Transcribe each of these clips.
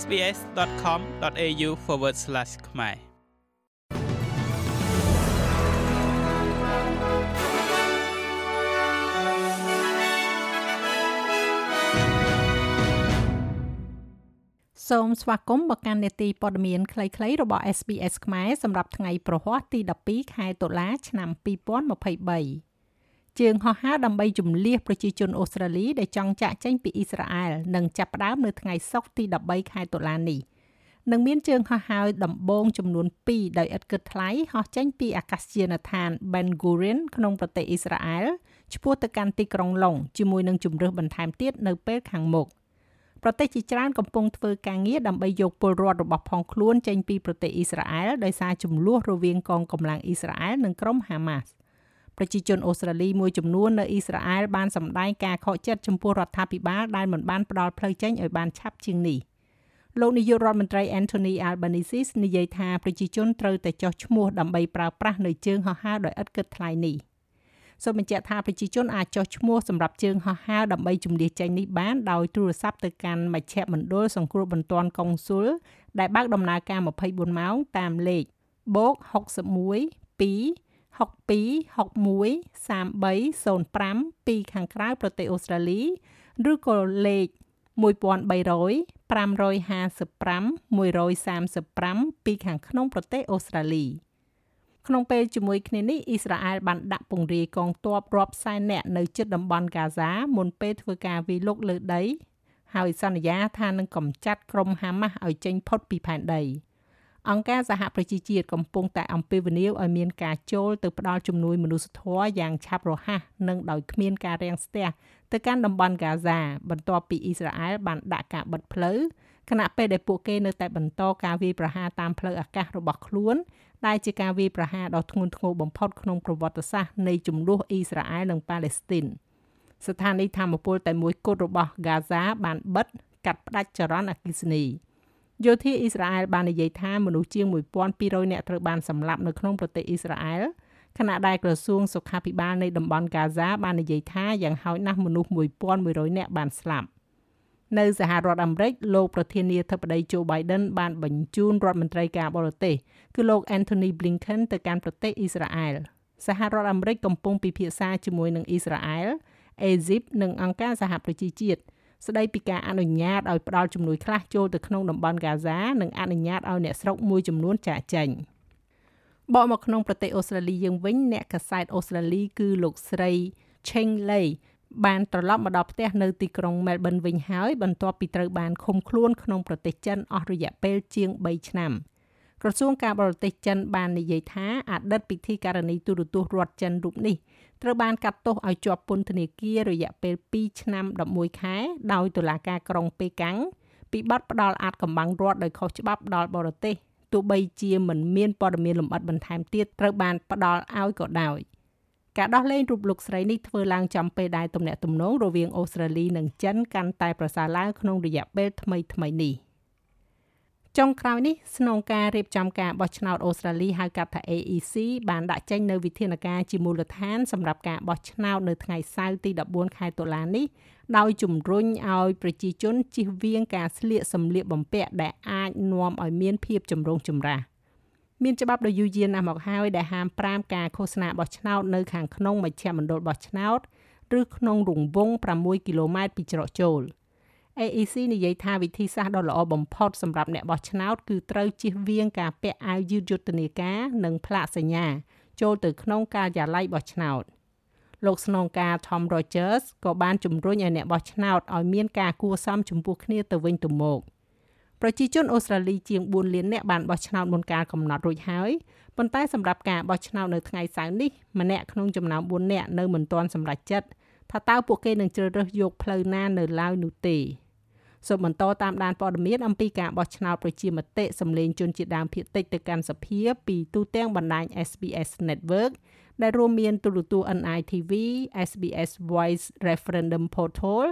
sbs.com.au/ ខ្មែរសូមស្វាគមន៍មកកាន់នេតិព័ត៌មានខ្លីៗរបស់ SBS ខ្មែរសម្រាប់ថ្ងៃប្រហ័សទី12ខែតុលាឆ្នាំ2023 ជើងហោះហើរដើម្បីជំលះប្រជាជនអូស្ត្រាលីដែលចង់ចាក់ចេញពីអ៊ីស្រាអែលនឹងចាប់ផ្ដើមនៅថ្ងៃសុក្រទី13ខែតុលានេះនឹងមានជើងហោះហើរដំបូងចំនួន2ដោយឥតគិតថ្លៃហោះចេញពីអាកាសយានដ្ឋាន Ben Gurion ក្នុងប្រទេសអ៊ីស្រាអែលឆ្ពោះទៅកាន់ទីក្រុងឡុងជាមួយនឹងជំរើសបន្ថែមទៀតនៅពេលខាងមុខ។ប្រទេសជាច្រើនកំពុងធ្វើការងារដើម្បីយកពលរដ្ឋរបស់ផងខ្លួនចេញពីប្រទេសអ៊ីស្រាអែលដោយសារចំនួនរវាងកងកម្លាំងអ៊ីស្រាអែលនិងក្រុមហាម៉ាស់ ប្រជាជនអូស្ត្រាលីមួយចំនួននៅអ៊ីស្រាអែលបានសម្ដែងការខកចិត្តចំពោះរដ្ឋាភិបាលដែលមិនបានផ្ដល់ផ្លូវចេញឲ្យបានឆាប់ជាងនេះលោកនាយករដ្ឋមន្ត្រី Anthony Albanese និយាយថាប្រជាជនត្រូវតែចុះឈ្មោះដើម្បីប្រើប្រាស់នៅជើងហោះហើរដោយឥតគិតថ្លៃនេះ។សូមបញ្ជាក់ថាប្រជាជនអាចចុះឈ្មោះសម្រាប់ជើងហោះហើរដើម្បីជំនះចេញនេះបានដោយទូរស័ព្ទទៅកាន់មជ្ឈមណ្ឌលសង្គ្រោះបន្ទាន់កុងស៊ុលដែលបើកដំណើរការ24ម៉ោងតាមលេខបូក61 2 62 61 3305ពីខាងក្រៅប្រទេសអូស្ត្រាលី ឬក៏លេខ1300 555 135ពីខាងក្នុងប្រទេសអូស្ត្រាលី។ក្នុងពេលជាមួយគ្នានេះអ៊ីស្រាអែលបានដាក់ពង្រាយកងទ័ពរាប់សែននាក់នៅជិតតំបន់ហ្គាហ្សាមុនពេលធ្វើការវាយលុកលើដី ហើយសន្យាថានឹងកម្ចាត់ក្រុមហាម៉ាស់ឲ្យចេញផុតពីផែនដី អង្គការសហប្រជាជាតិកំពុងតែអំពាវនាវឲ្យមានការចូលទៅផ្ដល់ជំនួយមនុស្សធម៌យ៉ាងឆាប់រហ័សនិងដោយគ្មានការរាំងស្ទះទៅកាន់តំបន់ហ្គាហ្សាបន្ទាប់ពីអ៊ីស្រាអែលបានដាក់ការបិទផ្លូវខណៈពេលដែលពួកគេនៅតែបន្តការវាយប្រហារតាមផ្លូវអាកាសរបស់ខ្លួនដែលជាការវាយប្រហារដ៏ធ្ងន់ធ្ងរបំផុតក្នុងប្រវត្តិសាស្ត្រនៃចំនួនអ៊ីស្រាអែលនិងប៉ាឡេស្ទីនស្ថានីយ៍ធម្មពលតែមួយគត់របស់ហ្គាហ្សាបានបិទកាត់ផ្ដាច់ចរន្តអគ្គិសនី យោធាអ៊ីស្រាអែលបាននិយាយថាមនុស្សជាង1200នាក់ត្រូវបានសម្លាប់នៅក្នុងប្រទេសអ៊ីស្រាអែលខណៈដែលក្រសួងសុខាភិបាលនៃតំបន់ហ្គាហ្សាបាននិយាយថាយ៉ាងហោចណាស់មនុស្ស1100នាក់បានស្លាប់នៅសហរដ្ឋអាមេរិកលោកប្រធានាធិបតី Joe Biden បានបញ្ជូនរដ្ឋមន្ត្រីការបរទេសគឺលោក Anthony Blinken ទៅកាន់ប្រទេសអ៊ីស្រាអែលសហរដ្ឋអាមេរិកកំពុងពិភាក្សាជាមួយនឹងអ៊ីស្រាអែលអេស៊ីបនិងអង្គការសហប្រជាជាតិ ស្ដីពីការអនុញ្ញាតឲ្យផ្ដល់ជំនួយខ្លះចូលទៅក្នុងតំបន់ហ្គាហ្សានិងអនុញ្ញាតឲ្យអ្នកស្រុកមួយចំនួនចាកចេញបកមកក្នុងប្រទេសអូស្ត្រាលីយើងវិញអ្នកកាសែតអូស្ត្រាលីគឺលោកស្រី Cheng Lei បានត្រឡប់មកដល់ផ្ទះនៅទីក្រុង Melbourne វិញហើយបន្ទាប់ពីត្រូវបានឃុំខ្លួនក្នុងប្រទេសចិនអស់រយៈពេលជាង3ឆ្នាំ ក្រសួងការបរទេសចិនបាននិយាយថាអតីតពិធីការនីទូរទស្សន៍រដ្ឋចិនរូបនេះត្រូវបានកាត់ទោសឲ្យជាប់ពន្ធនាគាររយៈពេល2ឆ្នាំ11ខែដោយតុលាការក្រុងប៉េកាំងពីបទផ្ដាល់អាតកម្បាំងរដ្ឋដោយខុសច្បាប់ដល់បរទេសទោះបីជាមិនមានព័ត៌មានលម្អិតបន្ថែមទៀតត្រូវបានផ្ដាល់ឲ្យក៏ដោយ។ការដោះលែងរូបលោកស្រីនេះធ្វើឡើងចំពេលដែលទំនាក់ទំនងរវាងអូស្ត្រាលីនិងចិនកាន់តែប្រសើរឡើងក្នុងរយៈពេលថ្មីថ្មីនេះ ចុងក្រោយនេះស្នងការរៀបចំការបោះឆ្នោតអូស្ត្រាលីហៅកាត់ថា AEC បានដាក់ចេញនូវវិធានការជាមូលដ្ឋានសម្រាប់ការបោះឆ្នោតនៅថ្ងៃសៅរ៍ទី14ខែតុលានេះដោយជំរុញឲ្យប្រជាជនជៀសវាងការស្លៀកសម្លៀកបំពាក់ដែលអាចនាំឲ្យមានភាពចម្រូងចម្រាសមានច្បាប់ដ៏យូរយារណាស់មកហើយដែលហាម5ការឃោសនាបោះឆ្នោតនៅខាងក្នុងមជ្ឈមណ្ឌលបោះឆ្នោតឬក្នុងរង្វង់6គីឡូម៉ែត្រពីច្រកចូល AEC និយាយថាវិធីសាស្ត្រដ៏ល្អបំផុតសម្រាប់អ្នកបោះឆ្នោតគឺត្រូវជៀសវាងការពាក់អាវយឺតយុទ្ធនាការនិងផ្លាកសញ្ញាចូលទៅក្នុងការិយាល័យបោះឆ្នោតលោកស្នងការ Tom Rogers ក៏បានជំរុញឲ្យអ្នកបោះឆ្នោតឲ្យមានការគួសមចំពោះគ្នាទៅវិញទៅមក។ប្រជាជនអូស្ត្រាលីជាង4លាននាក់បានបោះឆ្នោតមុនកាលកំណត់រួចហើយប៉ុន្តែសម្រាប់ការបោះឆ្នោតនៅថ្ងៃសៅរ៍នេះម្នាក់ក្នុងចំណោម4នាក់នៅមិនទាន់សម្រេចចិត្តថាតើពួកគេនឹងជ្រើសរើសយកផ្លូវណានៅឡើយនោះទេ សូមបន្តតាមដានព័ត៌មានអំពីការបោះឆ្នោតប្រជាមតិសម្លេងជនជាតិដើមភាគតិចទៅកាន់សភាពីទូទាំងបណ្ដាញ SBS Network ដែលរួមមានទូរទស្សន៍ NITV, SBS Voice Referendum Portal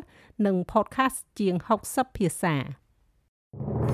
និង podcast ជាង60ភាសា។